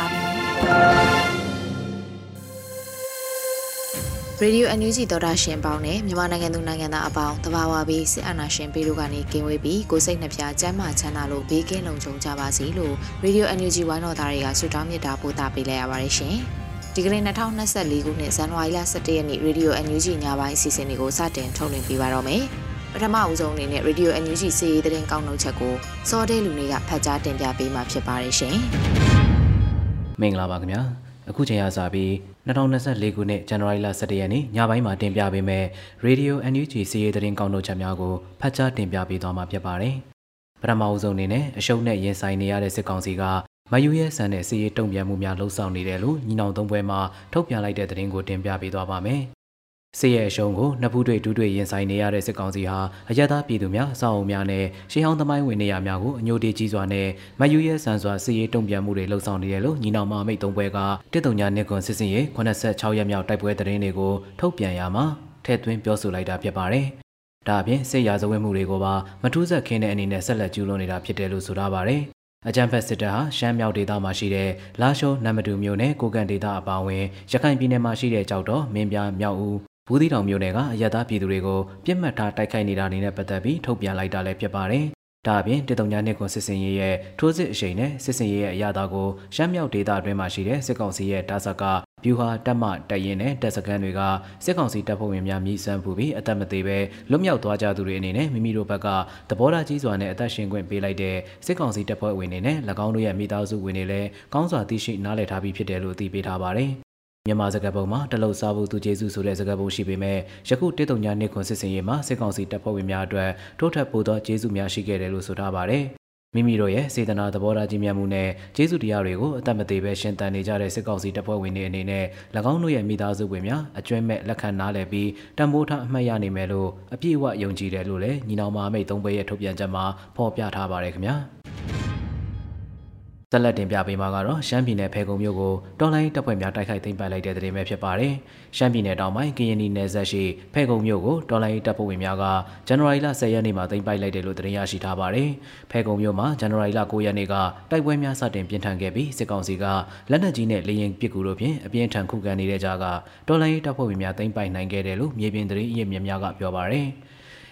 ါပြီ ရေဒီယိုအန်ယူဂျီသောတာရှင်ပေါင်းနဲ့မြန်မာနိုင်ငံသူနိုင်ငံသားအပေါင်းတဘာဝပြီးစစ်အာဏာရှင်ပြည်တို့ကနေကင်းဝေးပြီးကိုစိတ်နှပြကျမ်းမာချမ်းသာလို့ဘေးကင်းလုံခြုံကြပါစေလို့ရေဒီယိုအန်ယူဂျီဝိုင်းတော်သားတွေကဆုတောင်းမေတ္တာပို့သပေးလိုက်ရပါတယ်ရှင်။ဒီကနေ့2024ခုနှစ်ဇန်နဝါရီလ17ရက်နေ့ရေဒီယိုအန်ယူဂျီညပိုင်းအစီအစဉ်တွေကိုစတင်ထုတ်လွှင့်ပေးပါတော့မယ်။ပထမအဦးဆုံးအနေနဲ့ရေဒီယိုအန်ယူဂျီစီရေးသတင်းကောက်နှုတ်ချက်ကိုစောတဲလူတွေကဖတ်ကြားတင်ပြပေးမှာဖြစ်ပါတယ်ရှင်။ မင်္ဂလာပါခင်ဗျာ။အခုချိန်ရစပြီး2024ခုနှစ်ဇန်နဝါရီလ17ရက်နေ့ညပိုင်းမှာတင်ပြပေးမယ့် Radio NUG စီးရီးသတင်းကောက်နှုတ်ချက်များကိုဖတ်ကြားတင်ပြပေးသွားမှာဖြစ်ပါတယ်။ပထမအဆုံးအနေနဲ့အရှုံးနဲ့ရင်ဆိုင်နေရတဲ့စစ်ကောင်စီကမယူရဲဆန်တဲ့စီးရီးတုံ့ပြန်မှုများလှုံ့ဆော်နေတယ်လို့ညီနောင်သုံးပွဲမှာထုတ်ပြန်လိုက်တဲ့သတင်းကိုတင်ပြပေးသွားပါမယ်။ စစ်ရဲ့အရှုံးကိုနှစ်ဖူးတွေတူးတွေရင်ဆိုင်နေရတဲ့စစ်ကောင်စီဟာအရသာပြည်သူများအဆောက်အအုံများနဲ့ရှေးဟောင်းသမိုင်းဝင်နေရာများကိုအညိုတေးကြီးစွာနဲ့မယူရဲဆန်စွာစစ်ရေးတုံ့ပြန်မှုတွေလှုံ့ဆော်နေတယ်လို့ညီနောင်မမိတ်သုံးဘွဲကတစ်တုံညာနှစ်ကွန်စစ်စင်ရဲ့86ရက်မြောက်တိုက်ပွဲသတင်းတွေကိုထုတ်ပြန်ရမှာထည့်သွင်းပြောဆိုလိုက်တာဖြစ်ပါတယ်။ဒါအပြင်စစ်ရာဇဝတ်မှုတွေကိုပါမထူးဆက်ခင်းတဲ့အနေနဲ့ဆက်လက်ကျူးလွန်နေတာဖြစ်တယ်လို့ဆိုထားပါတယ်။အကြံဖက်စစ်တပ်ဟာရှမ်းမြောက်ဒေသမှာရှိတဲ့လာရှိုးနမ်မတူမြို့နယ်ကိုကန်ဒေသအပါအဝင်ရခိုင်ပြည်နယ်မှာရှိတဲ့ကြောက်တော်မင်းပြမြောက်ဦး ဘူးသီးတောင်မြို့နယ်ကအရသာပြည်သူတွေကိုပြစ်မှတ်ထားတိုက်ခိုက်နေတာနေနဲ့ပတ်သက်ပြီးထုတ်ပြန်လိုက်တာလည်းဖြစ်ပါတယ်။ဒါအပြင်တတုံညာနှစ်ကွန်စစ်စင်ရေးရဲ့ထိုးစစ်အရှိန်နဲ့စစ်စင်ရေးရဲ့အရာသားကိုရှမ်းမြောက်ဒေသအတွင်းမှာရှိတဲ့စစ်ကောင်စီရဲ့တာဆက်ကဗျူဟာတက်မတက်ရင်နဲ့တက်စကန်တွေကစစ်ကောင်စီတပ်ဖွဲ့ဝင်များမြည်ဆန်းပူပြီးအသက်မသေးပဲလွတ်မြောက်သွားကြသူတွေအနေနဲ့မိမိတို့ဘက်ကသဘောထားကြီးစွာနဲ့အသက်ရှင်ခွင့်ပေးလိုက်တဲ့စစ်ကောင်စီတပ်ဖွဲ့ဝင်တွေနဲ့၎င်းတို့ရဲ့မိသားစုဝင်တွေလည်းကောင်းစွာသိရှိနားလည်ထားပြီးဖြစ်တယ်လို့သိပေးထားပါတယ်။ မြန်မာစကားပုံမှာတလုတ်စားဖို့သူကျေးဇူးဆိုတဲ့စကားပုံရှိပေမဲ့ယခုတစ်တုံညာနှစ်ခွန်စစ်စင်ရေးမှာစစ်ကောင်စီတပ်ဖွဲ့ဝင်များအတွက်ထိုးထပ်ပို့သောကျေးဇူးများရှိခဲ့တယ်လို့ဆိုထားပါတယ်။မိမိတို့ရဲ့စေတနာသဘောထားကြီးမြတ်မှုနဲ့ကျေးဇူးတရားတွေကိုအသက်မသေးပဲရှင်သန်နေကြတဲ့စစ်ကောင်စီတပ်ဖွဲ့ဝင်တွေအနေနဲ့၎င်းတို့ရဲ့မိသားစုဝင်များအကျွမ်းမဲ့လက်ခံနားလည်ပြီးတံပိုးထားအမှတ်ရနိုင်မယ်လို့အပြည့်အဝယုံကြည်တယ်လို့လည်းညီနောင်မအမိတ်သုံးဘဲရဲ့ထုတ်ပြန်ချက်မှာဖော်ပြထားပါတယ်ခင်ဗျာ။ ဆက်လက်တင်ပြပေးမှာကတော့ရှမ်းပြည်နယ်ဖဲခုံမြို့ကိုတော်လိုင်းတပ်ဖွဲ့များတိုက်ခိုက်သိမ်းပိုက်လိုက်တဲ့တဲ့ပဲဖြစ်ပါတယ်။ရှမ်းပြည်နယ်တောင်ပိုင်းကရင်နီနယ်စပ်ရှိဖဲခုံမြို့ကိုတော်လိုင်းတပ်ဖွဲ့ဝင်များကဇန်နဝါရီလ10ရက်နေ့မှာသိမ်းပိုက်လိုက်တယ်လို့သတင်းရရှိထားပါတယ်။ဖဲခုံမြို့မှာဇန်နဝါရီလ9ရက်နေ့ကတိုက်ပွဲများစတင်ပြင်းထန်ခဲ့ပြီးစစ်ကောင်စီကလက်နက်ကြီးနဲ့လေရင်ပစ်ကူတို့ဖြင့်အပြင်းထန်ခုခံနေတဲ့ကြားကတော်လိုင်းတပ်ဖွဲ့ဝင်များသိမ်းပိုက်နိုင်ခဲ့တယ်လို့မြေပြင်သတင်းအရင်းမြစ်များကပြောပါတယ်။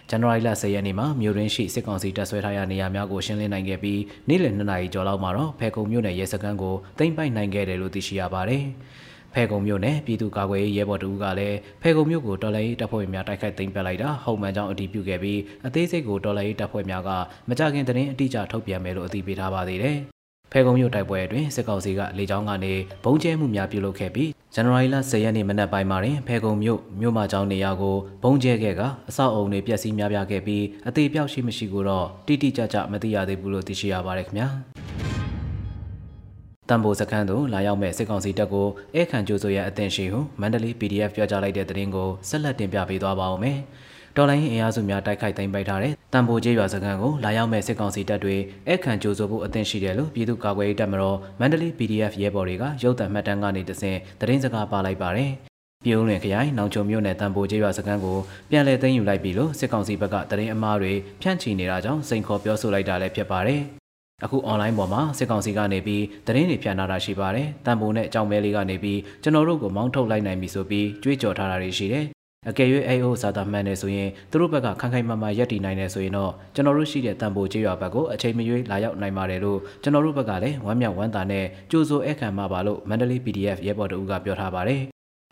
ဇန်နဝါရီလ10ရက်နေ့မှာမြို့ရင်းရှိစစ်ကောင်စီတပ်ဆွဲထားရနေရာများကိုရှင်းလင်းနိုင်ခဲ့ပြီးနေ့လယ်2နာရီကျော်လောက်မှာတော့ဖဲခုံမြို့နယ်ရဲစခန်းကိုသိမ်းပိုက်နိုင်ခဲ့တယ်လို့သိရှိရပါတယ်။ဖဲကုံမြို့နယ်ပြည်သူ့ကာကွယ်ရေးရဲဘော်တူကလည်းဖဲကုံမြို့ကိုတော်လှန်ရေးတပ်ဖွဲ့များတိုက်ခိုက်သိမ်းပစ်လိုက်တာဟုတ်မှန်ကြောင်းအတည်ပြုခဲ့ပြီးအသေးစိတ်ကိုတော်လှန်ရေးတပ်ဖွဲ့များကမကြခင်သတင်းအတိအကျထုတ်ပြန်မယ်လို့အသိပေးထားပါသေးတယ်။ ဖဲကုံမြို့တိုက်ပွဲအတွင်းစစ်ကောင်စီကလေကြောင်းကနေဘုံကျဲမှုများပြုလုပ်ခဲ့ပြီးဇန်နဝါရီလ10ရက်နေ့မနက်ပိုင်းမှာတွင်ဖဲကုံမြို့မြို့မကျောင်းနေရာကိုဘုံကျဲခဲ့ကအဆောက်အုံတွေပျက်စီးများပြားခဲ့ပြီးအသေးပြောက်ရှိမရှိကိုတော့တိတိကျကျမသိရသေးဘူးလို့သိရှိရပါတယ်ခင်ဗျာတမ်ဘိုစခန်းသို့လာရောက်မဲ့စစ်ကောင်စီတပ်ကိုအဲခံကြိုးဆိုရအသင့်ရှိဟုမန္တလေး PDF ပြောကြားလိုက်တဲ့သတင်းကိုဆက်လက်တင်ပြပေးသွားပါဦးမယ်။ တော်လိုင်းအင်အားစုများတိုက်ခိုက်သိမ်းပိုက်ထားတဲ့တံပိုးကျေးရွာစခန်းကိုလာရောက်မဲ့စစ်ကောင်စီတပ်တွေအခန့်ကြိုးဆိုဖို့အသင့်ရှိတယ်လို့ပြည်သူ့ကာကွယ်ရေးတပ်မတော်မန္တလေး PDF ရဲဘော်တွေကရုပ်သံမှတ်တမ်းကနေတဆင့်သတင်းစကားပါလိုက်ပါတယ်။ပြုံးလွင်ခရိုင်နောင်ချုံမြို့နယ်တံပိုးကျေးရွာစခန်းကိုပြန်လည်သိမ်းယူလိုက်ပြီလို့စစ်ကောင်စီဘက်ကသတင်းအမှားတွေဖြန့်ချီနေတာကြောင့်စိန်ခေါ်ပြောဆိုလိုက်တာလည်းဖြစ်ပါတယ်။အခု online ပေါ်မှာစစ်ကောင်စီကနေပြီးသတင်းတွေဖြန့်ထားတာရှိပါတယ်။တန်ဖိုးနဲ့အကြောင်းမဲလေးကနေပြီးကျွန်တော်တို့ကိုမောင်းထုတ်လိုက်နိုင်ပြီဆိုပြီးကြွေးကြော်ထားတာတွေရှိတယ် အကယ်၍ AO စာတာမှန်နေဆိုရင်သူတို့ဘက်ကခိုင်ခိုင်မာမာရပ်တည်နိုင်တယ်ဆိုရင်တော့ကျွန်တော်တို့ရှိတဲ့တန်ဖိုးကြေးရွာဘက်ကိုအချိန်မရွေးလာရောက်နိုင်ပါတယ်လို့ကျွန်တော်တို့ဘက်ကလည်းဝမ်းမြောက်ဝမ်းသာနဲ့ကြိုးစိုးအခမ်းမှာပါလို့မန္တလေး PDF ရဲဘော်တို့ကပြောထားပါတယ်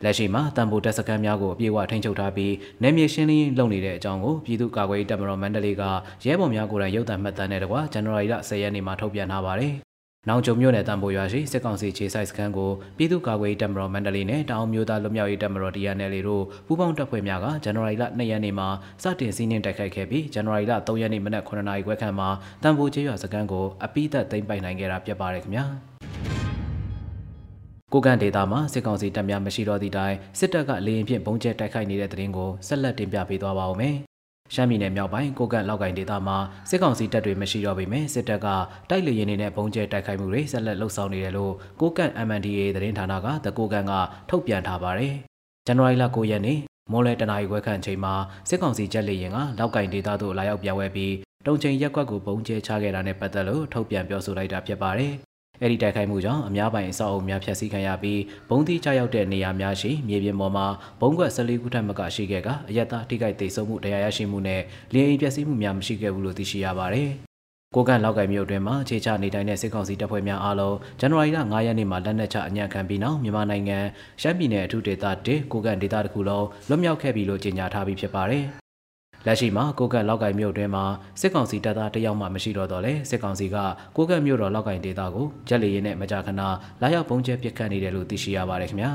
လက်ရှိမှာတန်ဖိုးတက်စကန်များကိုအပြည့်အဝထိန်းချုပ်ထားပြီးနယ်မြေရှင်းလင်းလုပ်နေတဲ့အကြောင်းကိုပြည်သူ့ကာကွယ်ရေးတပ်မတော်မန္တလေးကရဲဘော်များကိုယ်တိုင်ရုပ်သံမှတ်တမ်းနဲ့တကွာဇန်နဝါရီလ10ရက်နေ့မှာထုတ်ပြန်ထားပါတယ်။ နောင်ကျုံမြို့နယ်တံပိုရွာရှိစစ်ကောင်စီခြေဆိုင်စခန်းကိုပြည်သူ့ကာကွယ်ရေးတပ်မတော်မန္တလေးနဲ့တောင်မျိုးသားလွတ်မြောက်ရေးတပ်မတော် DNL တို့ပူးပေါင်းတပ်ဖွဲ့များကဇန်နဝါရီလ2ရက်နေ့မှာစတင်စီးနှင်းတိုက်ခိုက်ခဲ့ပြီးဇန်နဝါရီလ3ရက်နေ့မနက်9:00နာရီခွဲခန့်မှာတံပိုကျေးရွာစခန်းကိုအပိသက်သိမ်းပိုက်နိုင်ခဲ့တာဖြစ်ပါတယ်ခင်ဗျာ။ကိုကန်ဒေတာမှာစစ်ကောင်စီတပ်များမရှိတော့သည့်တိုင်စစ်တပ်ကလေရင်ဖြင့်ဘုံကျဲတိုက်ခိုက်နေတဲ့တဲ့ရင်ကိုဆက်လက်တင်ပြပေးသွားပါဦးမယ်။ ရှမ်းပြည်နယ်မြောက်ပိုင်းကိုကန်လောက်ကင်ဒေတာမှာစစ်ကောင်စီတပ်တွေမရှိတော့ပေမဲ့စစ်တပ်ကတိုက်လေရင်တွေနဲ့ဘုံကျဲတိုက်ခိုက်မှုတွေဆက်လက်လှုပ်ဆောင်နေတယ်လို့ကိုကန် MNDA သတင်းဌာနကတကိုကန်ကထုတ်ပြန်ထားပါတယ်။ဇန်နဝါရီလ9ရက်နေ့မိုးလဲတနာရီခွဲခန့်ချိန်မှာစစ်ကောင်စီချက်လေရင်ကလောက်ကင်ဒေတာသို့လာရောက်ပြန်ဝဲပြီးတုံချိန်ရက်ကွက်ကိုပုံကျဲချခဲ့တာနဲ့ပတ်သက်လို့ထုတ်ပြန်ပြောဆိုလိုက်တာဖြစ်ပါတယ်။ အဲ့ဒီတိုက်ခိုက်မှုကြောင့်အများပိုင်အဆောက်အအုံများဖျက်ဆီးခံရပြီးဘုံသီးချရောက်တဲ့နေရာများရှိမြေပြင်ပေါ်မှာဘုံကွက်14ခုထက်မကရှိခဲ့ကအယက်သားထိခိုက်ဒေဆုံးမှုတရားရရှိမှုနဲ့လျင်အိမ်ပျက်စီးမှုများမရှိခဲ့ဘူးလို့သိရှိရပါတယ်။ကိုကန်လောက်ကင်မြို့တွင်မှာခြေချနေတိုင်းတဲ့စစ်ကောင်စီတပ်ဖွဲ့များအားလုံးဇန်နဝါရီလ9ရက်နေ့မှာလက်နက်ချအညံ့ခံပြီးနောက်မြန်မာနိုင်ငံရှမ်းပြည်နယ်အထူးဒေသ1ကိုကန်ဒေသတစ်ခုလုံးလွတ်မြောက်ခဲ့ပြီလို့ကြေညာထားပြီးဖြစ်ပါတယ်။ လက်ရှိမှာကိုကတ်လောက်ကင်မြို့တွင်မှာစစ်ကောင်စီတပ်သားတယောက်မှမရှိတော့တော့လေစစ်ကောင်စီကကိုကတ်မြို့တော်လောက်ကင်ဒေသကိုဂျက်လီရင်နဲ့မကြာခဏလာရောက်ပုံကျဲပစ်ခတ်နေတယ်လို့သိရှိရပါတယ်ခင်ဗျာ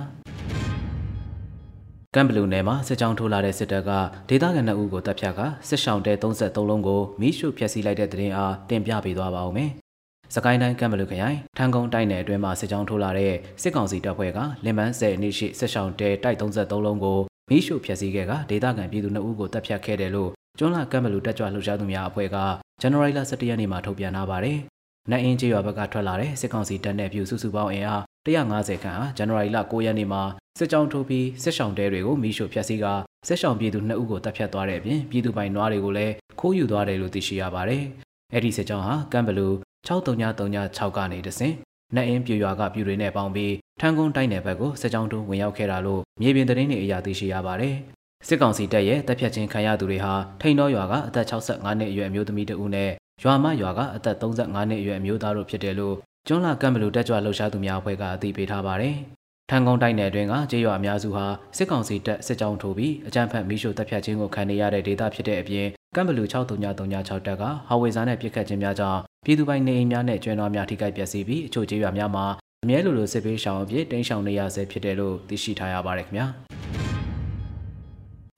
ကမ်ဘလူနယ်မှာစစ်ကြောင်းထိုးလာတဲ့စစ်တပ်ကဒေသခံနှစ်ဦးကိုတပ်ဖြတ်ကစစ်ရှောင်းတဲ33လုံးကိုမိရှုဖျက်ဆီးလိုက်တဲ့တဲ့ရင်အားတင်ပြပေးသွားပါဦးမယ်။စကိုင်းတိုင်းကမ်ဘလူခရိုင်ထန်ကုန်းတိုက်နယ်အတွင်းမှာစစ်ကြောင်းထိုးလာတဲ့စစ်ကောင်စီတပ်ဖွဲ့ကလင်မန်းဆယ်အနည်းရှိစစ်ရှောင်းတဲတိုက်33လုံးကို မီးရှို့ဖျက်ဆီးခဲ့ကဒေသခံပြည်သူ2ဦးကိုတပ်ဖြတ်ခဲ့တယ်လို့ကျွန်းလာကမ်ဘလူတက်ကြွလှုပ်ရှားသူများအဖွဲ့ကဇန်နဝါရီလ17ရက်နေ့မှာထုတ်ပြန်ထားပါတယ်။နတ်အင်းကျေးရွာဘက်ကထွက်လာတဲ့စစ်ကောင်စီတပ်နဲ့ပြူစုစုပေါင်းအင်အား150ခန့်ဟာဇန်နဝါရီလ9ရက်နေ့မှာစစ်ကြောင်းထိုးပြီးစစ်ဆောင်တဲတွေကိုမီးရှို့ဖျက်ဆီးကစစ်ဆောင်ပြည်သူ2ဦးကိုတပ်ဖြတ်သွားတဲ့အပြင်ပြည်သူပိုင်နွားတွေကိုလည်းခိုးယူသွားတယ်လို့သိရှိရပါတယ်။အဲ့ဒီစစ်ကြောင်းဟာကမ်ဘလူ6336ကနေတဆင့် နတ်အင်းပြူရွာကပြူတွေနဲ့ပေါင်းပြီးထန်းကုန်းတိုက်နယ်ဘက်ကိုစစ်ကြောင်းတို့ဝင်ရောက်ခဲ့တာလို့မြေပြင်သတင်းတွေအရသိရှိရပါတယ်။စစ်ကောင်စီတပ်ရဲ့တပ်ဖြတ်ခြင်းခံရသူတွေဟာထိန်တော်ရွာကအသက်65နှစ်အရွယ်အမျိုးသမီးတဦးနဲ့ရွာမရွာကအသက်35နှစ်အရွယ်အမျိုးသားတို့ဖြစ်တယ်လို့ကျွန်းလာကမ်ဘလူတက်ကြွလှုပ်ရှားသူများအဖွဲ့ကအသိပေးထားပါတယ်။ထန်းကုန်းတိုက်နယ်အတွင်းကကျေးရွာအများစုဟာစစ်ကောင်စီတပ်စစ်ကြောင်းထိုးပြီးအကြမ်းဖက်မိရှုတပ်ဖြတ်ခြင်းကိုခံနေရတဲ့ဒေသဖြစ်တဲ့အပြင် ကမ်ဘလူ6336တက်ကဟာဝေဇာနဲ့ပြစ်ခတ်ခြင်းများကြောင့်ပြည်သူပိုင်နေအိမ်များနဲ့ကျွဲနွားများထိခိုက်ပျက်စီးပြီးအချို့ကျေးရွာများမှာအမြဲလိုလိုစစ်ပေးရှောင်အဖြစ်တင်းရှောင်နေရဆဲဖြစ်တယ်လို့သိရှိထားရပါတယ်ခင်ဗျာ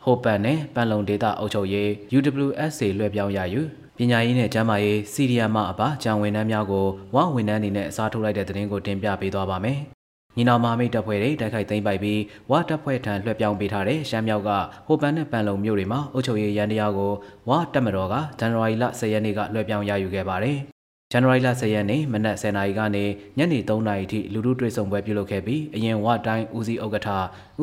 ဟိုပန်နဲ့ပန်လုံဒေတာအုပ်ချုပ်ရေး UWSA လွှဲပြောင်းရယူပညာရေးနဲ့ကျန်းမာရေးစီရီယာမအပါဂျန်ဝန်ထမ်းများကိုဝဝန်ထမ်းအနေနဲ့အစားထိုးလိုက်တဲ့သတင်းကိုတင်ပြပေးသွားပါမယ်။ ညီနောင်မမိတ်တပ်ဖွဲ့တွေတိုက်ခိုက်သိမ်းပိုက်ပြီးဝတပ်ဖွဲ့ထံလွှဲပြောင်းပေးထားတဲ့ရှမ်းမြောက်ကဟိုပန်နဲ့ပန်လုံမြို့တွေမှာအုပ်ချုပ်ရေးရန်တရားကိုဝတပ်မတော်ကဇန်နဝါရီလ10ရက်နေ့ကလွှဲပြောင်းရယူခဲ့ပါတယ်။ဇန်နဝါရီလ10ရက်နေ့မနက်10:00နာရီကနေညနေ3:00နာရီထိလူထုတွေ့ဆုံပွဲပြုလုပ်ခဲ့ပြီးအရင်ဝတိုင်းဦးစီးဥက္ကဋ္ဌ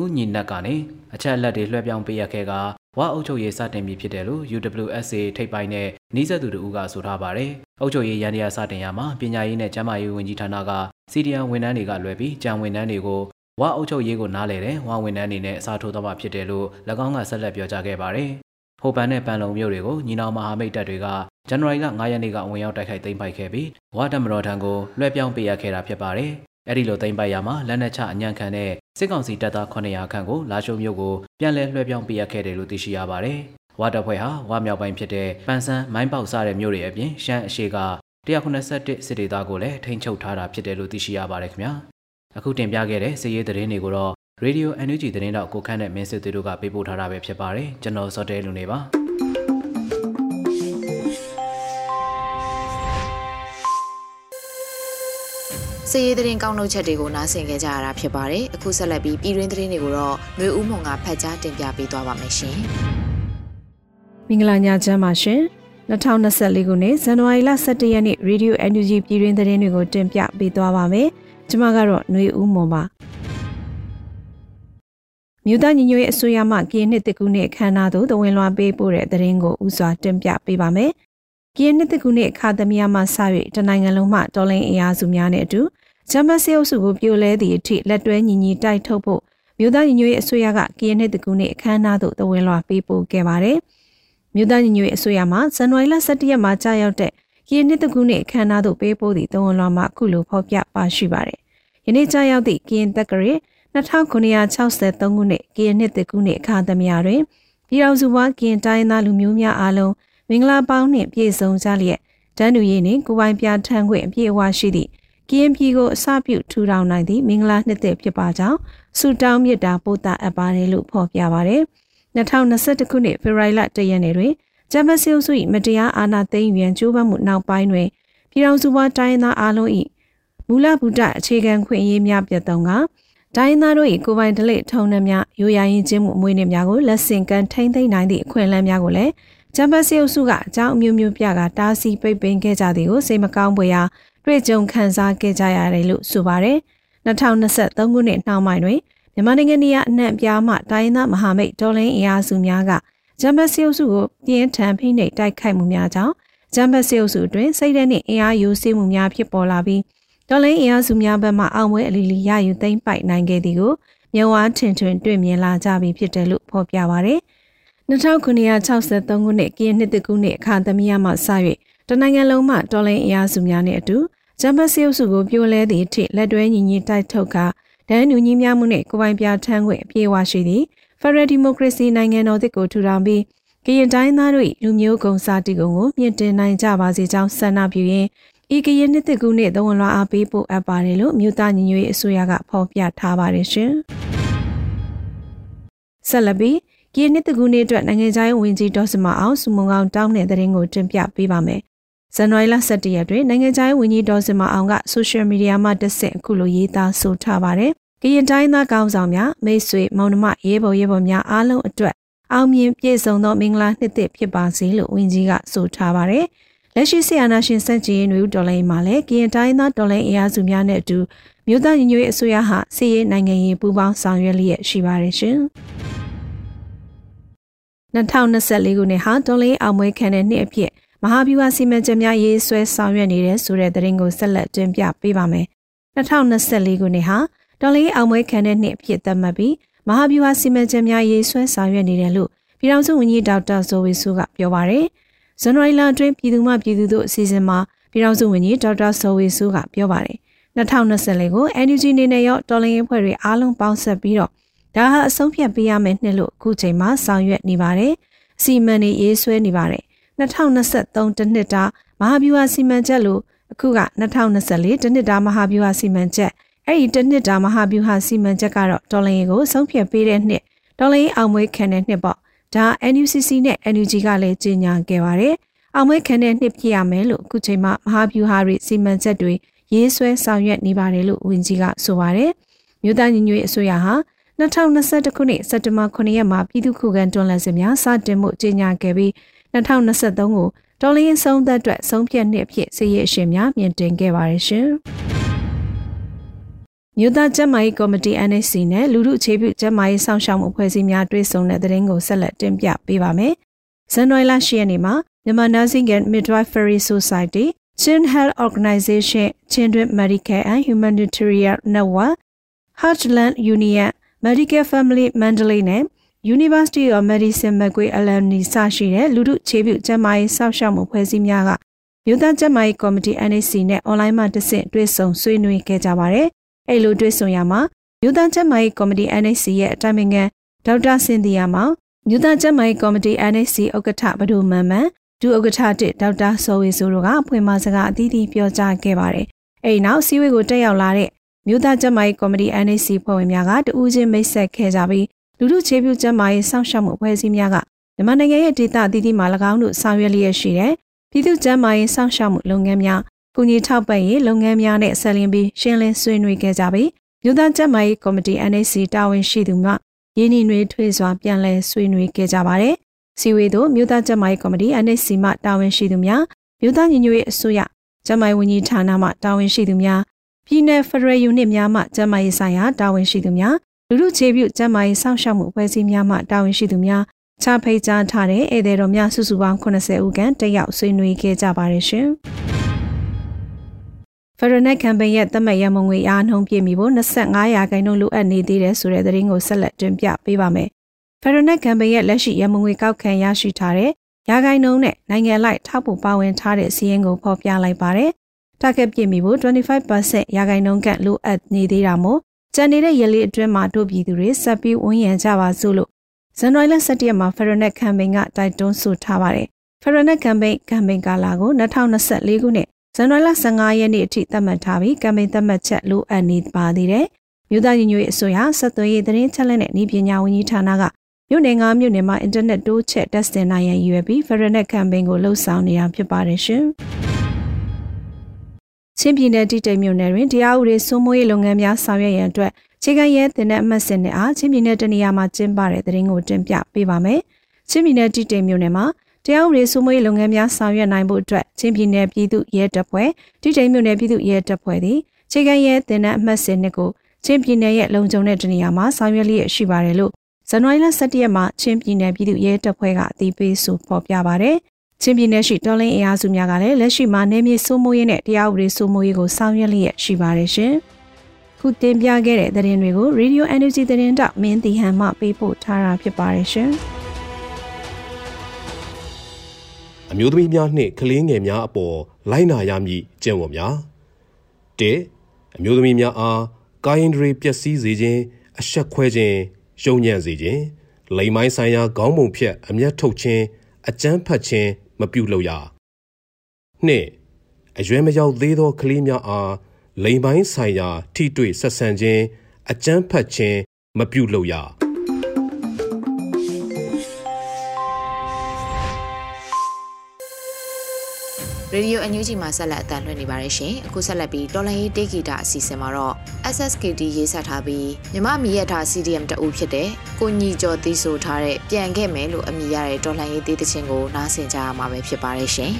ဦးညီနက်ကနေအချက်အလက်တွေလွှဲပြောင်းပေးရခဲ့ကဝအုပ်ချုပ်ရေးစတင်ပြီဖြစ်တယ်လို့ UWSA ထိပ်ပိုင်းနဲ့နှီးဆက်သူတို့ကဆိုထားပါတယ်။အုပ်ချုပ်ရေးရန်တရားစတင်ရမှာပညာရေးနဲ့ကျန်းမာရေးဝန်ကြီးဌာနက စီဒီအန်ဝန်ထမ်းတွေကလွှဲပြီးကြံဝန်ထမ်းတွေကိုဝအုပ်ချုပ်ရေးကိုနားလည်တဲ့ဝဝန်ထမ်းတွေနဲ့အစားထိုးတော့မှဖြစ်တယ်လို့၎င်းကဆက်လက်ပြောကြားခဲ့ပါတယ်။ဟိုပန်နဲ့ပန်လုံမြို့တွေကိုညီနောင်မဟာမိတ်တပ်တွေကဇန်နဝါရီလ9ရက်နေ့ကဝင်ရောက်တိုက်ခိုက်သိမ်းပိုက်ခဲ့ပြီးဝါဒမတော်ထံကိုလွှဲပြောင်းပေးရခဲ့တာဖြစ်ပါတယ်။အဲဒီလိုသိမ်းပိုက်ရမှာလက်နက်ချအညံ့ခံတဲ့စစ်ကောင်စီတပ်သား900ခန့်ကိုလာရှိုးမြို့ကိုပြန်လည်လွှဲပြောင်းပေးရခဲ့တယ်လို့သိရှိရပါတယ်။ဝါတပ်ဖွဲ့ဟာဝါမြောက်ပိုင်းဖြစ်တဲ့ပန်ဆန်းမိုင်းပေါက်စားတဲ့မြို့တွေအပြင်ရှမ်းအရှေက 181စစ်ဒေသကိုလည်းထိန်းချုပ်ထားတာဖြစ်တယ်လို့သိရှိရပါတယ်ခင်ဗျာ။အခုတင်ပြခဲ့တဲ့စစ်ရေးသတင်းတွေကိုတော့ Radio NUG သတင်းတော့ကိုခန့်တဲ့မင်းစစ်သေးတို့ကပေးပို့ထားတာပဲဖြစ်ပါတယ်။ကျွန်တော်စောတဲလူနေပါ။စည်ရေးသတင်းကောင်းနှုတ်ချက်တွေကိုနားဆင်ကြကြရတာဖြစ်ပါတယ်။အခုဆက်လက်ပြီးပြည်တွင်းသတင်းတွေကိုတော့နှွေဦးမုံကဖတ်ကြားတင်ပြပေးသွားပါမယ်ရှင်။မင်္ဂလာညချမ်းပါရှင်။ 2024ခုနှစ်ဇန်နဝါရီလ17ရက်နေ့ Radio NUG ပြည်တွင်းသတင်းတွေကိုတင်ပြပေးသွားပါမယ်။ကျွန်မကတော့နှွေဦးမုံပါ။မြို့သားညီညွတ်ရေးအစိုးရမှကရင်နှစ်တကူနဲ့ခန္ဓာသို့တဝင်လွှာပေးပို့တဲ့သတင်းကိုဥစွာတင်ပြပေးပါမယ်။ကရင်နှစ်တကူနဲ့အခါသမီးမှစ၍တနိုင်ငံလုံးမှတော်လိုင်းအင်အားစုများနဲ့အတူဂျမတ်စေအုပ်စုကိုပြိုလဲသည့်အထိလက်တွဲညီညီတိုက်ထုတ်ဖို့မမြို့သားညီညွတ်ရေးအစိုးရကကရင်နှစ်တကူနှစ်အခမ်းအနားသို့တဝင်လွှာပေးပို့ခဲ့ပါတယ်။ မြို့သားညီညွတ်ရေးအစိုးရမှဇန်နဝါရီလ17ရက်မှာကြာရောက်တဲ့ကရင်နှစ်တကူနှစ်အခမ်းအနားသို့ပေးပို့သည့်တဝင်လွှာမှာအခုလိုဖော်ပြပါရှိပါတယ်။ယနေ့ကြာရောက်သည့်ကရင်တက္ကရာ2963ခုနှစ်ကရင်နှစ်တကူနှစ်အခါသမယတွင်ပြည်တော်စုဘွားကရင်တိုင်းသားလူမျိုးများအားလုံးမင်္ဂလာပေါင်းနှင့်ပြည့်စုံကြလျက်တန်းတူရေးနှင့်ကိုပိုင်ပြထန်းခွင့်အပြည့်အဝရှိသည့်ကရင်ပြည်ကိုအစပြုထူထောင်နိုင်သည့်မင်္ဂလာနှစ်သက်ဖြစ်ပါကြောင်းဆုတောင်းမြတ်တာပို့တာအပ်ပါတယ်လို့ဖော်ပြပါရယ် 2021ခုနှစ်ဖေဖော်ဝါရီလ1ရက်နေ့တွင်ဂျမဆီယုစု၏မတရားအာဏာသိမ်းယူရန်ကြိုးပမ်းမှုနောက်ပိုင်းတွင်ပြည်တော်စုဘွားတိုင်းသားအားလုံး၏မူလဗုဒ္ဓအခြေခံခွင့်အရေးများပြတ်သုံးကတိုင်းသားတို့၏ကိုပိုင်ဒလိထုံနှံများရိုးရာရင်ချင်းမှုအမွေးနေ့များကိုလက်ဆင့်ကမ်းထိမ့်သိမ့်နိုင်သည့်အခွင့်အလမ်းများကိုလည်းဂျမ်ဘတ်စီအုပ်စုကအကြောင်းအမျိုးမျိုးပြကတားဆီးပိတ်ပင်ခဲ့ကြသည်ကိုစိတ်မကောင်းဖွယ်ရာတွေ့ကြုံခံစားခဲ့ကြရတယ်လို့ဆိုပါတယ်။2023ခုနှစ်နှောင်းပိုင်းတွင် မြန်မာနိုင်ငံနေရအနှံ့ပြားမှတိုင်းသားမဟာမိတ်ဒေါ်လင်းအင်အားစုများကဂျမ်ဘတ်စီအုပ်စုကိုပြင်းထန်ဖိနှိပ်တိုက်ခိုက်မှုများကြောင့်ဂျမ်ဘတ်စီအုပ်စုတွင်စိတ်ဓာတ်နှင့်အင်အားယိုစိမှုများဖြစ်ပေါ်လာပြီးဒေါ်လင်းအင်အားစုများဘက်မှအောင်ပွဲအလီလီရယူသိမ်းပိုက်နိုင်ခဲ့သည်ကိုမြဝါထင်ထွင်တွေ့မြင်လာကြပြီဖြစ်တယ်လို့ဖော်ပြပါရယ်2963ခုနှစ်ကရင်နှစ်တကူနှစ်အခါသမီးရမှစ၍တနိုင်ငံလုံးမှတော်လိုင်းအင်အားစုများနဲ့အတူဂျမ်ဘတ်စီအုပ်စုကိုပြိုလဲသည့်အထိလက်တွဲညီညီတိုက်ထုတ်က ဒန်းနူညီများမှုနဲ့ကိုပိုင်ပြထမ်းခွင့်အပြည့်အဝရှိသည့်ဖက်ဒရယ်ဒီမိုကရေစီနိုင်ငံတော်သစ်ကိုထူထောင်ပြီးကရင်တိုင်းသားတို့လူမျိုးကုံစာတီကုံကိုမြင့်တင်နိုင်ကြပါစေကြောင်းဆန္ဒပြုရင်းဤကရင်နှစ်တကူနှစ်သဝန်လွှာအားပေးဖို့အပ်ပါတယ်လို့မြို့သားညီညွတ်ရေးအစိုးရကဖော်ပြထားပါတယ်ရှင်။ဆက်လက်ပြီးကရင်နှစ်တကူနှစ်အတွက်နိုင်ငံခြားရေးဝန်ကြီးဒေါ်စမအောင်စုမုံကောင်တောင်းတဲ့တဲ့ရင်ကိုတင်ပြပေးပါမယ်။ ဇန်နဝါရီလ17ရက်တွင်နိုင်ငံခြားရေးဝန်ကြီးဒေါ်စမအောင်ကဆိုရှယ်မီဒီယာမှာတက်ဆင့်အခုလိုရေးသားဆိုထားပါတယ်။ကရင်တိုင်းသားကောင်းဆောင်များမိတ်ဆွေမောင်နှမရေးပေါ်ရေးပေါ်များအားလုံးအတွက်အောင်မြင်ပြည့်စုံသောမင်္ဂလာနှစ်သစ်ဖြစ်ပါစေလို့ဝန်ကြီးကဆိုထားပါတယ်။လက်ရှိဆီယနာရှင်စက်ကြီးနွေဦးဒေါ်လာမှာလည်းကရင်တိုင်းသားဒေါ်လာအင်အားစုများနဲ့အတူမြို့သားညီညွတ်ရေးအစိုးရဟာစီးရေးနိုင်ငံရေးပူးပေါင်းဆောင်ရွက်လျက်ရှိပါတယ်ရှင်။2024ခုနှစ်ဟာဒေါ်လာအောင်မွေးခံတဲ့နှစ်အဖြစ် မဟာဗျူဟာစီမံချက်များရေးဆွဲဆောင်ရွက်နေတဲ့ဆိုတဲ့သတင်းကိုဆက်လက်တင်ပြပေးပါမယ်။2024ခုနှစ်ဟာဒေါ်လာအောင်မွေးခံတဲ့နှစ်အဖြစ်သတ်မှတ်ပြီးမဟာဗျူဟာစီမံချက်များရေးဆွဲဆောင်ရွက်နေတယ်လို့ပြည်ထောင်စုဝန်ကြီးဒေါက်တာဇိုဝေဆူကပြောပါရယ်။ဇန်နဝါရီလအတွင်းပြည်သူ့မှပြည်သူတို့အစီအစဉ်မှာပြည်ထောင်စုဝန်ကြီးဒေါက်တာဆော်ဝေဆူးကပြောပါတယ်2024ကို NUG နေနဲ့ရောတော်လင်းရေးဖွဲ့တွေအားလုံးပေါင်းဆက်ပြီးတော့ဒါဟာအဆုံးဖြတ်ပေးရမယ်နှစ်လို့အခုချိန်မှာဆောင်ရွက်နေပါတယ်အစီအမံတွေရေးဆွဲနေပါတယ် 2023တနှစ်တာမဟာဗျူဟာစီမံချက်လို့အခုက2024တနှစ်တာမဟာဗျူဟာစီမံချက်အဲ့ဒီတနှစ်တာမဟာဗျူဟာစီမံချက်ကတော့တော်လင်းရေးကိုဆုံးဖြတ်ပေးတဲ့နှစ်တော်လင်းအောင်မွေးခံတဲ့နှစ်ပေါ့ဒါ NUCC နဲ့ NUG ကလည်းကြေညာခဲ့ပါတယ်။အောင်မွေးခံတဲ့နှစ်ပြရမယ်လို့အခုချိန်မှာမဟာဗျူဟာတွေစီမံချက်တွေရေးဆွဲဆောင်ရွက်နေပါတယ်လို့ဝန်ကြီးကဆိုပါတယ်။မြို့သားညီညွတ်ရေးအစိုးရဟာ2021ခုနှစ်စက်တင်ဘာ9ရက်မှာပြည်သူ့ခုခံတွန်းလှန်စစ်များစတင်မှုကြေညာခဲ့ပြီး 2023ကိုတော်လင်းဆုံးသက်အတွက်ဆုံးဖြတ်နှစ်အဖြစ်စည်ရအရှင်များမြင်တင်ခဲ့ပါတယ်ရှင်။မြို့သားကျန်းမာရေးကော်မတီ NSC နဲ့လူထုအခြေပြုကျန်းမာရေးစောင့်ရှောက်မှုအဖွဲ့အစည်းများတွဲဆုံတဲ့သတင်းကိုဆက်လက်တင်ပြပေးပါမယ်။ဇန်နဝါရီလ10ရက်နေ့မှာမြန်မာ Nursing and Midwifery Society, Chin Health Organization, Children Medical and Humanitarian Network, Heartland Union, Medical Family Mandalay နဲ့ University of Medicine မကွေး Alumni စရှိတဲ့လူထုခြေပြုကျန်းမာရေးစောင့်ရှောက်မှုဖွဲ့စည်းများကမြို့သားကျန်းမာရေးကော်မတီ NSC နဲ့ online မှာတဆင့်တွဲဆုံဆွေးနွေးခဲ့ကြပါတယ်။အဲ့လိုတွေ့ဆုံရမှာမြို့သားကျန်းမာရေးကော်မတီ NSC ရဲ့အတိုင်ပင်ခံဒေါက်တာစင်တီယာမောင်မြို့သားကျန်းမာရေးကော်မတီ NSC ဥက္ကဋ္ဌဘဒုမန်မန်ဒုဥက္ကဋ္ဌတစ်ဒေါက်တာစောဝေဆိုတို့ကဖွင့်မစကားအသီးသီးပြောကြားခဲ့ပါတယ်။အဲဒီနောက်စီဝေးကိုတက်ရောက်လာတဲ့မြို့သားကျန်းမာရေးကော်မတီ NSC ဖွဲ့ဝင်များကတဦးချင်းမိတ်ဆက်ခဲ့ကြပြီး လူထုခြေပြုကျန်းမာရေးစောင့်ရှောက်မှုအဖွဲ့အစည်းများကမြန်မာနိုင်ငံရဲ့ဒေသအသီးသီးမှာ၎င်းတို့ဆောင်ရွက်လျက်ရှိတဲ့ပြည်သူ့ကျန်းမာရေးစောင့်ရှောက်မှုလုပ်ငန်းများကုညီထောက်ပံ့ရေးလုပ်ငန်းများနဲ့ဆက်လင်းပြီးရှင်းလင်းဆွေးနွေးခဲ့ကြပြီးမြို့သားကျန်းမာရေးကော်မတီ NSC တာဝန်ရှိသူမှရင်းနှီးနှွေးထွေးစွာပြန်လည်ဆွေးနွေးခဲ့ကြပါတယ်။စီဝေတို့မြို့သားကျန်းမာရေးကော်မတီ NSC မှတာဝန်ရှိသူများမြို့သားညီညွတ်ရေးအစိုးရကျန်းမာရေးဝန်ကြီးဌာနမှတာဝန်ရှိသူများပြည်내ဖရယ်ယူနစ်များမှကျန်းမာရေးဆိုင်ရာတာဝန်ရှိသူများ လူလူခြေပြုကျန်းမာရေးစောင့်ရှောက်မှုအဖွဲ့အစည်းများမှတာဝန်ရှိသူများချဖိတ်ကြားထားတဲ့ဧည့်သည်တော်များစုစုပေါင်း80ဦးခန့်တက်ရောက်ဆွေးနွေးခဲ့ကြပါတယ်ရှင်။ Ferronet campaign ရဲ့သတ်မှတ်ရမငွေအားနှုန်းပြည့်မီဖို့25ရာခိုင်နှုန်းလိုအပ်နေသေးတယ်ဆိုတဲ့သတင်းကိုဆက်လက်တင်ပြပေးပါမယ်။ Ferronet campaign ရဲ့လက်ရှိရမငွေကောက်ခံရရှိထားတဲ့ရာခိုင်နှုန်းနဲ့နိုင်ငံလိုက်ထောက်ပို့ပါဝင်ထားတဲ့စီးရင်ကိုဖော်ပြလိုက်ပါတယ်။ target ပြည့်မီဖို့25%ရာခိုင်နှုန်းကလိုအပ်နေသေးတာမို့ ကျန်နေတဲ့ရလေးအတွင်းမှာတို့ပြည်သူတွေဆက်ပြီးဝန်းရံကြပါစို့လို့ဇန်နဝါရီလ17ရက်မှာ Ferronet campaign ကတိုက်တွန်းဆိုထားပါတယ်။ Ferronet campaign campaign ကာလာကို2024ခုနှစ်ဇန်နဝါရီလ15ရက်နေ့အထိသတ်မှတ်ထားပြီး campaign သတ်မှတ်ချက်လိုအပ်နေပါသေးတယ်။မြို့သားညီညွတ်ရေးအစိုးရဆက်သွယ်ရေးသတင်းချက်လက်နဲ့ဤပညာဝန်ကြီးဌာနကမြို့နယ်၅မြို့နယ်မှာအင်တာနက်တိုးချက် testing နိုင်ရန်ရည်ရွယ်ပြီး Ferronet campaign ကိုလှုပ်ဆောင်နေတာဖြစ်ပါတယ်ရှင်။ ချင်းပြည်နယ်တိတိမ်မြို့နယ်တွင်တရားဥပဒေစိုးမိုးရေးလုပ်ငန်းများဆောင်ရွက်ရန်အတွက်ခြေကရဲတင်တဲ့အမှတ်စဉ်နဲ့အားချင်းပြည်နယ်တနေရာမှာကျင်းပတဲ့တဲ့ရင်ကိုတင်ပြပေးပါမယ်။ချင်းပြည်နယ်တိတိမ်မြို့နယ်မှာတရားဥပဒေစိုးမိုးရေးလုပ်ငန်းများဆောင်ရွက်နိုင်ဖို့အတွက်ချင်းပြည်နယ်ပြည်သူ့ရဲတပ်ဖွဲ့တိတိမ်မြို့နယ်ပြည်သူ့ရဲတပ်ဖွဲ့သည်ခြေကရဲတင်တဲ့အမှတ်စဉ်နှစ်ကိုချင်းပြည်နယ်ရဲ့လုံခြုံတဲ့တနေရာမှာဆောင်ရွက်လျက်ရှိပါတယ်လို့ဇန်နဝါရီလ17ရက်မှာချင်းပြည်နယ်ပြည်သူ့ရဲတပ်ဖွဲ့ကအသိပေးဆိုဖော်ပြပါတယ်။ ချင်းပြည်နယ်ရှိတော်လင်းအင်အားစုများကလည်းလက်ရှိမှာနေမြေစိုးမိုးရေးနဲ့တရားဥပဒေစိုးမိုးရေးကိုဆောင်ရွက်လျက်ရှိပါတယ်ရှင်။ခုတင်ပြခဲ့တဲ့သတင်းတွေကို Radio Energy သတင်းတောက်မင်းတီဟန်မှပေးပို့ထားတာဖြစ်ပါတယ်ရှင်။အမျိုးသမီးများနှင့်ကလေးငယ်များအပေါ်လိုက်နာရမည့်ကျင့်ဝတ်များ၁အမျိုးသမီးများအားကာယင်ဒရီပျက်စီးစေခြင်းအဆက်ခွဲခြင်းရှုံညံ့စေခြင်းလိမ်မိုင်းဆိုင်ရာခေါင်းပုံဖြတ်အမျက်ထုတ်ခြင်းအကြမ်းဖက်ခြင်း မပြုလုပ်ရနှစ်အရွယ်မရောက်သေးသောကလေးများအားလိမ်ပိုင်းဆိုင်ရာ ထိတွေ့ဆက်ဆံခြင်းအကြမ်းဖက်ခြင်းမပြုလုပ်ရ ရေဒီယိုအန်ယူဂျီမှာဆက်လက်အသံလွှင့်နေပါတယ်ရှင်အခုဆက်လက်ပြီးတော်လိုင်းရေးတေဂီတာအစီအစဉ်မှာတော့ SSKD ရေးဆက်ထားပြီးမြမမီရထား CDM တအူဖြစ်တဲ့ကိုညီကျော်သီးဆိုထားတဲ့ပြန်ခဲ့မယ်လို့အမည်ရတဲ့တော်လိုင်းရေးတေးသချင်းကိုနားဆင်ကြရမှာပဲဖြစ်ပါတယ်ရှင်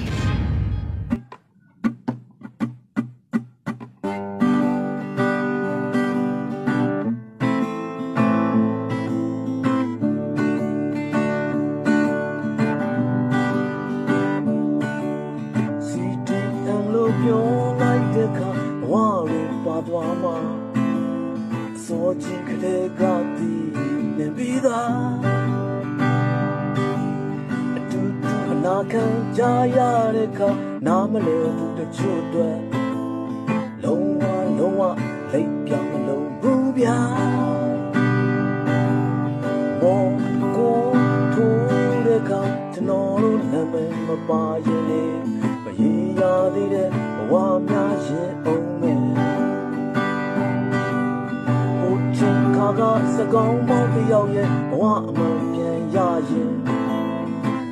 门边压抑，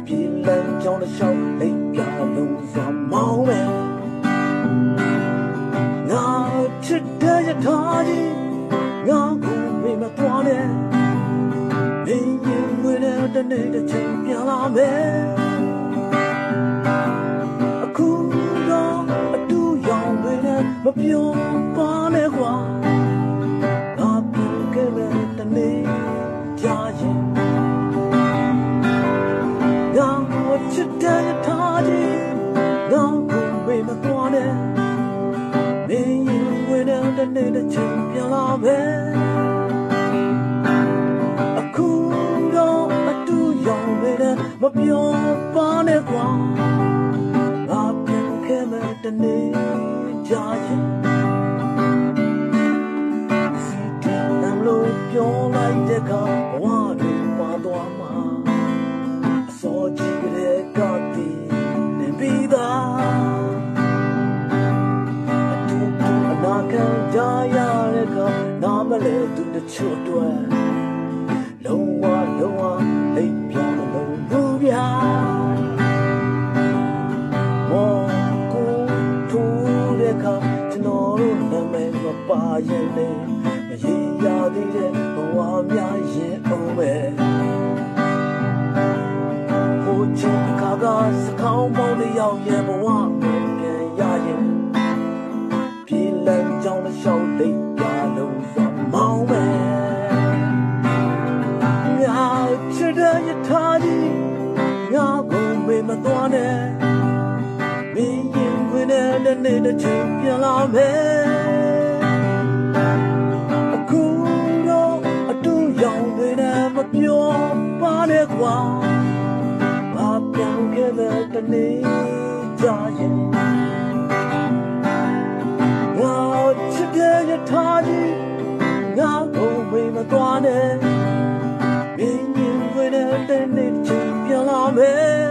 比人叫的小雷呀龙发冒眉。我吃的也他的，我苦没么多的，没因为了的你的钱变拉没。苦要都要为了么表。 တတဲ့ချိန်ပြန်လာမ 眼泪一样的泪，我命已入命。我听那个小猫的摇曳，我耳边响起，皮兰香的小雷呀，路上猫妹。我吃了一台机，我过命没断呢，命运亏了，连你的照片都没。 မေးမသွားနဲ့မင်းရင်ဝင်တဲ့နေ့ချင်းပြန်လာမယ်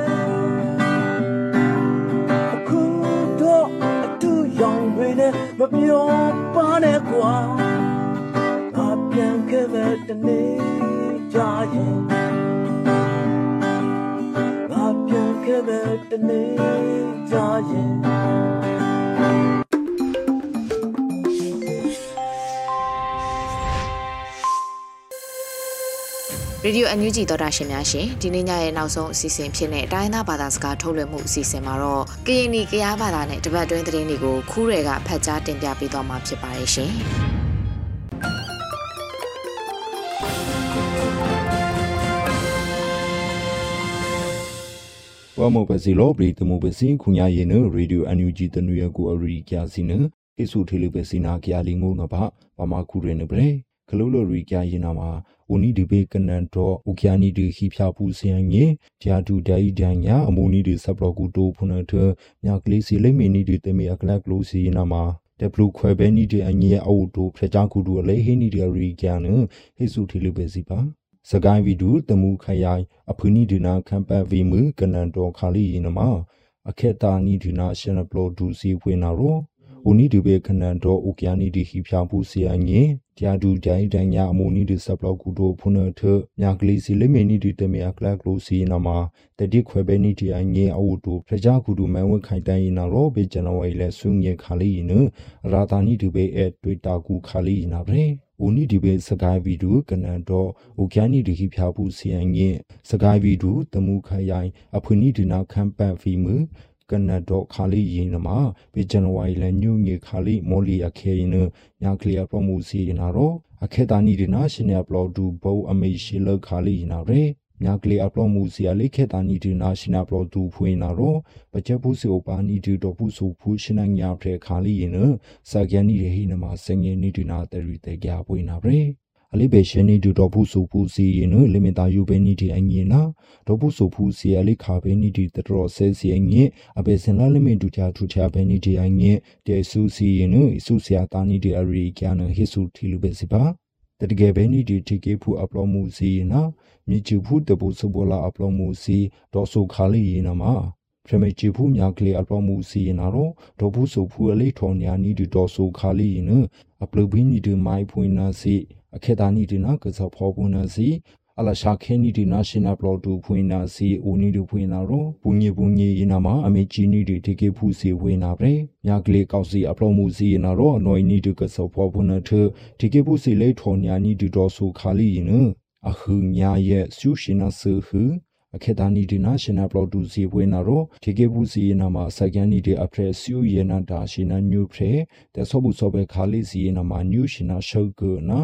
အခုတော့အတူရောင်တွေနဲ့မပြောပါနဲ့ကွာငါပြန်ခဲ့တဲ့တနေ့ကြရင်ငါပြန်ခဲ့တဲ့တနေ့ကြရင် ရေဒီယိုအန်ယူဂျီသောတာရှင်များရှင်ဒီနေ့ညရဲ့နောက်ဆုံးအစီအစဉ်ဖြစ်တဲ့တိုင်းသားဘာသာစကားထုတ်လွှင့်မှုအစီအစဉ်မှာတော့ကရင်နီကရားဘာသာနဲ့တပတ်တွင်းသတင်းတွေကိုခူးတွေကဖတ်ကြားတင်ပြပေးသွားမှာဖြစ်ပါတယ်ရှင်။ဝမပစီလောပရိတမပစီခုညာယေနရေဒီယိုအန်ယူဂျီတနူရကိုအရီကျစီနဟိဆုထေလပစီနာကျာလီငုံနဘပမာခုရနပရေ ကလုလရီကျယေနာမှာဦးနီဒီဘေကနန်တော့ဥကျာနီဒီခိဖြာပူစယံငေဂျာဒူဒိုင်ဒန်ညာအမူနီဒီဆပ်လောကူတိုဖုန်ထမြကလေးစီလိမီနီဒီတမီအကလကလိုစီနာမှာတဘလူခွဲပဲနီဒီအငြေအဝတိုဖျချကူတူအလေဟိနီဒီရီကျန်ဟိဆုထေလပစီပါစကိုင်းဗီဒူတမှုခရိုင်အဖူနီဒီနာခမ်ပတ်ဗီမူကနန်တော်ခါလီယနမအခက်တာနီဒီနာရှင်ပလိုဒူစီဖွေနာရော ဦးနီဒီဘေခနန်တော်ဥကျာနီဒီဟိဖြာပူစီအငေတရားဒူဒိုင်ဒိုင်ညာအမူနီဒီဆပ်လောက်ကူတိုဖုန်ထမြကလေးစီလိမေနီဒီတမေအကလကလိုစီနာမတတိခွဲပဲနီဒီအငေအဝတူဖကြကူတူမဲဝခိုင်တိုင်းနာရောဘေကျွန်တော်ဝိလဲဆုငေခါလီနရာတာနီဒီဘေအတွေ့တာကူခါလီနာဗရေဦးနီဒီဘေစကိုင်းဗီဒူကနန်တော့ဥကျန်းနီဒီခိဖြာဘူးစီယန်ငင်စကိုင်းဗီဒူတမှုခရိုင်အဖွနီဒီနာခမ်ပန်ဖီမူ ကနတ်တော့ခါလီရင်နမှာပေဂျန်ဝိုင်လန်ညူငေခါလီမော်လီအခဲရင်ညာကလီယာပရိုမိုစီနာရောအခဲတာနီဒီနာရှင်ရပလောဒူဘောအမေရှိလခါလီနာရဲမြကလေးအပလောမှုစီအလေးခေတာနီဒီနာရှင်နာပလောတူဖွေးနာရောပချက်ဘူးစီအိုပါနီဒီတော့ဘူးဆိုဖူးရှင်နာညာဖဲခါလီရင်စကယနီဟိနမှာစငယ်နီဒီနာတရီတေကြပွေးနာရဲ အလေးပဲရှင်နေဒူတော့ဘူးဆိုဖူးစီရင်လီမီတာယူပဲနီဒီအငင်းနာတော့ဘူးဆိုဖူးစီအလေးခါပဲနီဒီတတော်ဆဲစီအငင်းအပဲစင်လာလီမီဒူချာထူချာပဲနီဒီအငင်းတဲဆူစီရင်အဆူစီယာတာနီဒီအရီကျန်ဟိဆူထီလူပဲစီပါတတကယ်ပဲနီဒီတီကေဖူအပလောမှုစီနာမြချူဖူတဘူစဘောလာအပလောမှုစီဒေါ်ဆူခါလီရင်နာမှာ ဖရမေချီဖူမြကလေးအပလောမှုစီနာရောဒေါ်ဘူးဆိုဖူအလေးထော်ညာနီဒီဒေါ်ဆူခါလီရင်အပလဘင်းနီဒီမိုင်ဖွင့်နာစီအခေတာနီဒီနာကစားဖောပွန်နာစီအလရှာခဲနီဒီနာရှင်နာပလော်တူဖွင့်နာစီအိုနီဒီဖွင့်နာရောပူညေပူညေယနာမှာအမေချီနီဒီတေကေဖူစီဝေနာပဲမြကလေးကောက်စီအပလော်မှုစီနာရောအနော်နီဒီကစားဖောပွန်နာထတေကေဖူစီလေထော်ညာနီဒီဒေါ်ဆူခါလီယနအခုညာရဲ့ဆူရှင်နာဆူဟူ အခေတာနီဒီနာရှင်နာပလော်တူစီဝေနာရောထေကေဘူးစီနာမှာစကန်နီဒီအဖရက်ဆူယေနာဒါရှင်နာညူဖရဲတဲ့ဆောဘူးဆောပဲခါလီစီနာမှာညူရှင်နာရှောက်ကောနာ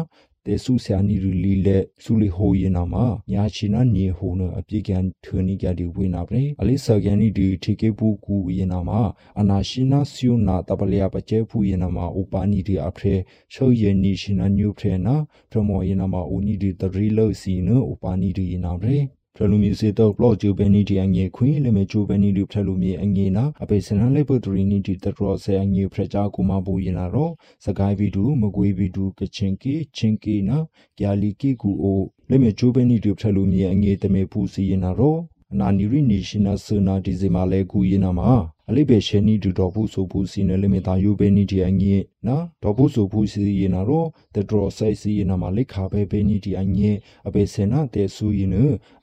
တေဆုဆာနီရလီလက်ဆူလီဟိုယေနာမှာညာချီနာညေဟိုနအပြေကန်ထနီကြဒီဝေနာပရေအလေးဆကန်နီဒီထေကေဘူးကူယေနာမှာအနာရှိနာဆူနာတပလျာပကျဲဖူယေနာမှာဥပါနီဒီအဖရဲရှောယေနီရှင်နာညူဖရဲနာပရမောယေနာမှာဦးနီဒီတရီလောစီနဥပါနီဒီယေနာပရေ ဖရလူမီစေတော့ဘလော့ဂျူဘန်နီဒီအငေခွင်းလေမေဂျူဘန်နီဒီဖရလူမီအငေနာအပေစနန်လေပဒရီနီဒီတရောဆေအငေဖရချာကူမဘူရင်နာရောစကိုင်းဗီဒူမကွေးဗီဒူကချင်ကီချင်းကီနာကျာလီကီကူအိုလေမေဂျူဘန်နီဒီဖရလူမီအငေတမေဖူစီရင်နာရောအနာနီရီနေရှင်နာဆနာဒီဇီမာလေကူရင်နာမှာ အလိဘေရှယ်နီဒူတော်ဘူးဆိုဘူးစီနယ်လိမီတာယူဘေနီဒီအငိနော်တော်ဘူးဆိုဘူးစီရင်နာတော့တဒရဆိုင်စီရင်နာမှာလိခါဘေဘေနီဒီအငိအဘေစနာတဲဆူရင်န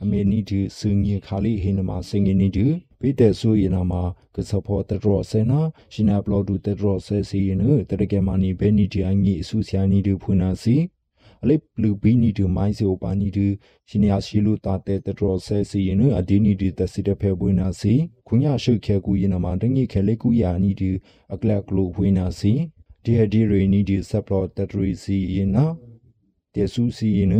အမေနီဒီစငိခါလီဟင်းနာမှာစငိနီဒီပိတဲဆူရင်နာမှာကစဖောတဒရဆနာရှင်နာဘလော့ဒူတဒရဆဲစီရင်နတရကေမာနီဘေနီဒီအငိအဆူဆီယာနီဒီဖွနာစီ အလိဘလူဘီနီတူမိုင်းစီအိုပါနီတူရှင်ယာရှိလူတာတဲ့တတော်ဆဲစီရင်အဒီနီဒီတစီတဖဲပွေးနာစီခွန်ရရှုခဲကူရင်မှာတငိခဲလေကူယာနီတူအကလကလူဝေးနာစီဒီဟဒီရီနီဒီဆပ်ပလော့တထရီစီရင်နာတေဆူစီရင်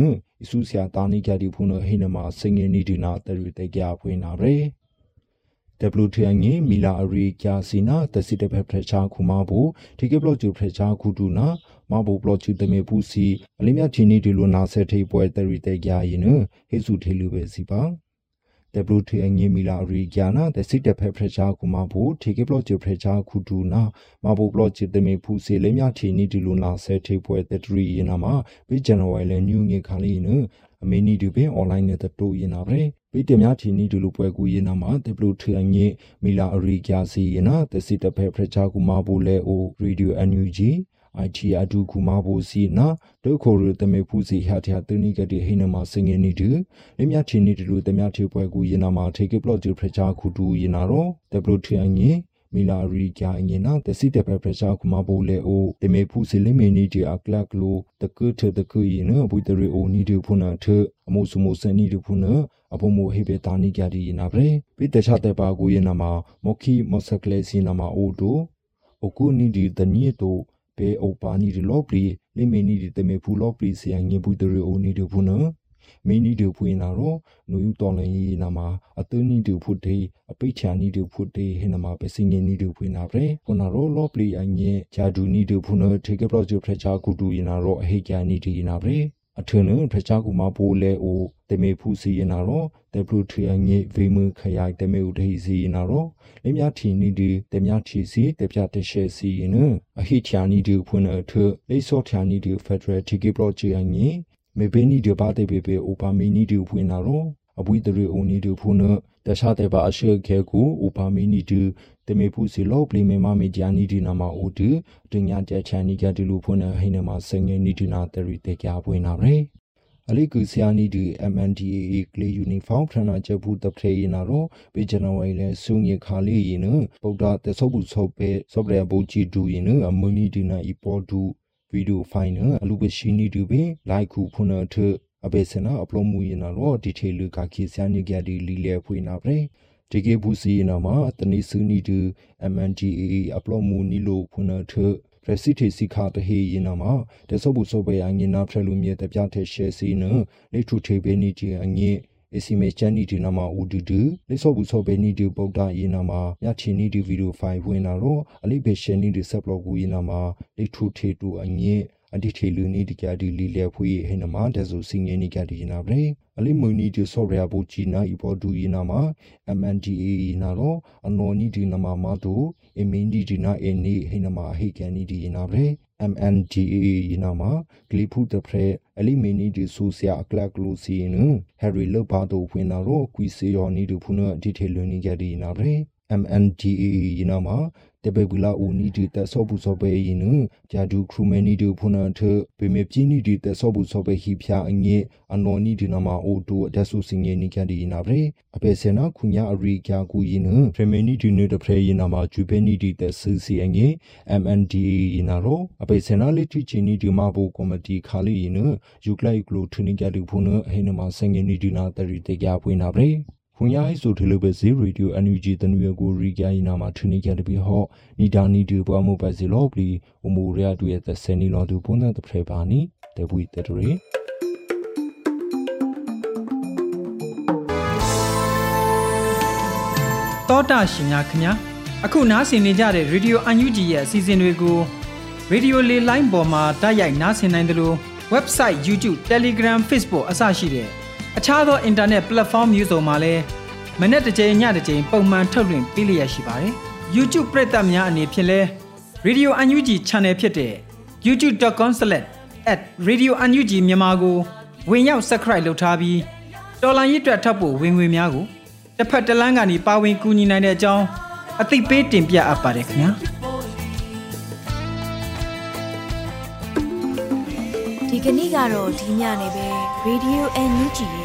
အဆူဆရာတာနီကြဒီဖုန်ဟိနမှာစငယ်နီဒီနာတရီတေကြဖွေးနာရဲ WTI ငေမီလာအရီကျာစီနာတစီတဖက်ဖရချာခုမဘူဒီကေဘလော့ဂျူဖရချာခုတူနာ မဘူဘလော့ချူတမေပူစီအလင်းမြချင်းနီဒီလိုနာဆက်ထိပွဲတရီတေကြရင်ဟေစုထေလူပဲစီပါ WTA ငေမီလာရီကျာနာတစီတဖက်ဖရချာခုမဘူဒီကေဘလော့ဂျူဖရချာခုတူနာမဘူဘလော့ချူတမေပူစီလင်းမြချင်းနီဒီလိုနာဆက်ထိပွဲတရီရင်နာမှာပြီးဇန်နဝါရီလညူငေခါလေးနအမေနီဒီပင်အွန်လိုင်းနဲ့တိုးရင်နာပဲပိတများချီနီဒလူပွဲကူရင်နာမှာတေဘလူထရငေမီလာအရီကျာစီယနာတစီတဖဲဖရချာကူမာဘူလေအိုရေဒီယိုအန်ယူဂျီ IT အဒုကူမာဘူစီနာဒုခိုရတမေဖူစီဟာတျာတနိကတိဟိနမစငေနီတူလမြချီနီဒလူတမြထေပွဲကူရင်နာမှာထေကပလော့ဂျူဖရချာကူတူရင်နာတော့တေဘလူထရငေမီလာရီကျာအငင်နာတစီတပပရချာကုမဘူလေအိုတမေဖူစီလီမီနီတီအကလကလိုတကုထတကုယနဘူတရီအိုနီဒီဖုနာထအမိုစုမိုစနီဒီဖုနာအဘမိုဟေဘေတာနီကြဒီနာဗရေပိတချတဲ့ပါကူယနာမှာမော်ခီမော်ဆကလေစီနာမှာအိုတိုအကူနီဒီတနီတို ပေအိုပါနီဒီလောပလီလီမီနီဒီတမေဖူလောပလီစီအငင်ဘူတရီအိုနီဒီဖုနာမင်းနီတူဖွင့်လာတော့နူယူတော်လင်ကြီးနာမှာအသွင်းနီတူဖုတ်တေးအပိတ်ချာနီတူဖုတ်တေးဟင်နာမှာပဲစင်ငင်နီတူဖွင့်လာပဲခုနတော့လော့ပလီအငင်ဂျာဒူနီတူဖုန်ထေကပလော့ဂျူဖရက်ချာကူတူရင်နာတော့အဟိကျာနီတီနာပဲအထွန်းနဖချာကူမပိုးလဲအို တမေဖူစီရင်နာတော့တေပလူထရီအငိဗေမခရိုင်တမေဥဒိစီရင်နာတော့လင်းမြထီနီဒီတမြထီစီတပြတရှဲစီရင်နအဟိချာနီဒီဖွန်းအထလိဆော့ချာနီဒီဖက်ဒရယ်တီကေပလော့ဂျီအငိမေဘေနီဒီဘာတေပေပေအိုပါမီနီဒီဖွင့်နာတော့အပွေတရီအိုနီဒီဖုန်တခြားတဲ့ပါအရှိခဲကူအိုပါမီနီဒီတမေဖူစီလောပလီမေမမီဂျာနီဒီနာမအိုဒီတင်ညာတဲ့ချန်နီကဒီလူဖွင့်နေဟိနေမှာစငယ်နီဒီနာတရီတေကြပွင့်နာရဲ အလိကူဆီယာနီဒီ MNDAA ကလေးယူနီဖောင်းဖရနာချက်ဘူးတဖရေရင်နာတော့ပေဂျနဝိုင်လဲဆုငေခါလေးရင်နဗုဒ္ဓတဆုပ်ဘူးဆုပ်ပဲဆော့ဗရဘူချီဒူရင်နအမနီဒီနာဤပေါ်ဒူဗီဒီယိုဖိုင်နအလူပရှိနီဒူပဲလိုက်ခုဖုန်ထအဘေစနာအပလိုမူရင်နာတော့ဒီထေလူကခိစယာနီကြဒီလီလေဖွေနာပဲဒီကေဘူးစီနာမှာတနိစုနီတူ MNGAA အပလိုမူနီလိုဖုန်ထ ရစီတီစီခါတဟေရင်နာမှာတဆုပ်ဘူးဆုပ်ပဲအငင်နာဖရလူမြေတပြတဲ့ရှယ်စီနလေထုထေဘေနီတီအငင်အစီမေချန်နီဒီနာမှာဦးဒူဒူလေဆော့ဘူးဆော့ပဲနီဒီပုတ်တာရင်နာမှာညချီနီဒီဗီဒီယိုဖိုင်ဝင်လာတော့အလိဘေရှင်နီဒီဆက်ဘလော့ကူရင်နာမှာလေထုထေတူအငင် အဒီထေလူနီဒီကြဒီလီလေဖွေဟိနမဒဇူစင်ငနီကြဒီနာဗရေအလီမူနီဒီဆော့ရယာဘူချီနာဤပေါ်ဒူဤနာမှာ MNDA နာတော့အနော်နီဒီနာမှာမတူအမင်းဒီဒီနာအနီဟိနမဟိကန်နီဒီနာဗရေ MNDA နာမှာဂလီဖူတဖရဲအလီမီနီဒီဆူဆရာအကလကလူစီနဟယ်ရီလောပါတို့ဖွင့်လာတော့ကွီစီယောနီဒီဖုနဒီထေလူနီကြဒီနာဗရေ MNDA နာမှာ တပေဘူးလာဦးနီဒီတဆောဘူးဆောပဲရင်နဂျာဒူခရူမနီဒီဖုနာထပေမေပြင်းနီဒီတဆောဘူးဆောပဲဟိဖျာအငေအနော်နီဒီနမအိုတိုအဒဆူစင်ငေနီကန်ဒီနာဗရေအပေစနာခုညာအရိကျာကူရင်နဖရမေနီဒီနေတဖရေရင်နာမှာဂျူပေနီဒီတဆူစီအငေ MNDA ရင်နာရောအပေစနာလီတီချီနီဒီမဘူကော်မတီခါလီရင်နယူကလိုက်ကလိုထူနီကြလူဖုနဟိနမစင်ငေနီဒီနာတရီတေကြပွေးနာဗရေ ခွန်ရဟိဆိုထလိုပဲဇီရေဒီယိုအန်ယူဂျီတနူရကိုရီကြိုင်နာမှာထူနေကြတပြီးဟော့နီဒါနီဒီပွားမှုပဲစီလောပလီအမူရရတူရဲ့သက်စနီလောတူပုံတဲ့တဖရပါနီတေပွီတတရီတောတာရှင်များခင်ဗျာအခုနားဆင်နေကြတဲ့ Radio UNG ရဲ့အစီအစဉ်တွေကို Radio လေလိုင်းပေါ်မှာတိုက်ရိုက်နားဆင်နိုင်တယ်လို့ website YouTube Telegram Facebook အစရှိတဲ့ အခြားသော internet platform မျိုးစုံမှာလည်းမနေ့တစ်ကြိမ်ညတစ်ကြိမ်ပုံမှန်ထုတ်လွှင့်ပေးလျက်ရှိပါတယ်။ YouTube ပရိသတ်များအနေဖြင့်လဲ Radio UNG Channel ဖြစ်တဲ့ youtube.com/radiounug မြန်မာကိုဝင်ရောက် subscribe လုပ်ထားပြီးတော်လိုင်းရစ်တွက်ထပ်ဖို့ဝင်ငွေများကိုတစ်ဖက်တစ်လမ်းကနေပါဝင်ကူညီနိုင်တဲ့အကြောင်းအသိပေးတင်ပြအပ်ပါတယ်ခင်ဗျာ။ဒီကနေ့ကတော့ဒီညနေပဲ Radio NUG ရဲ့အ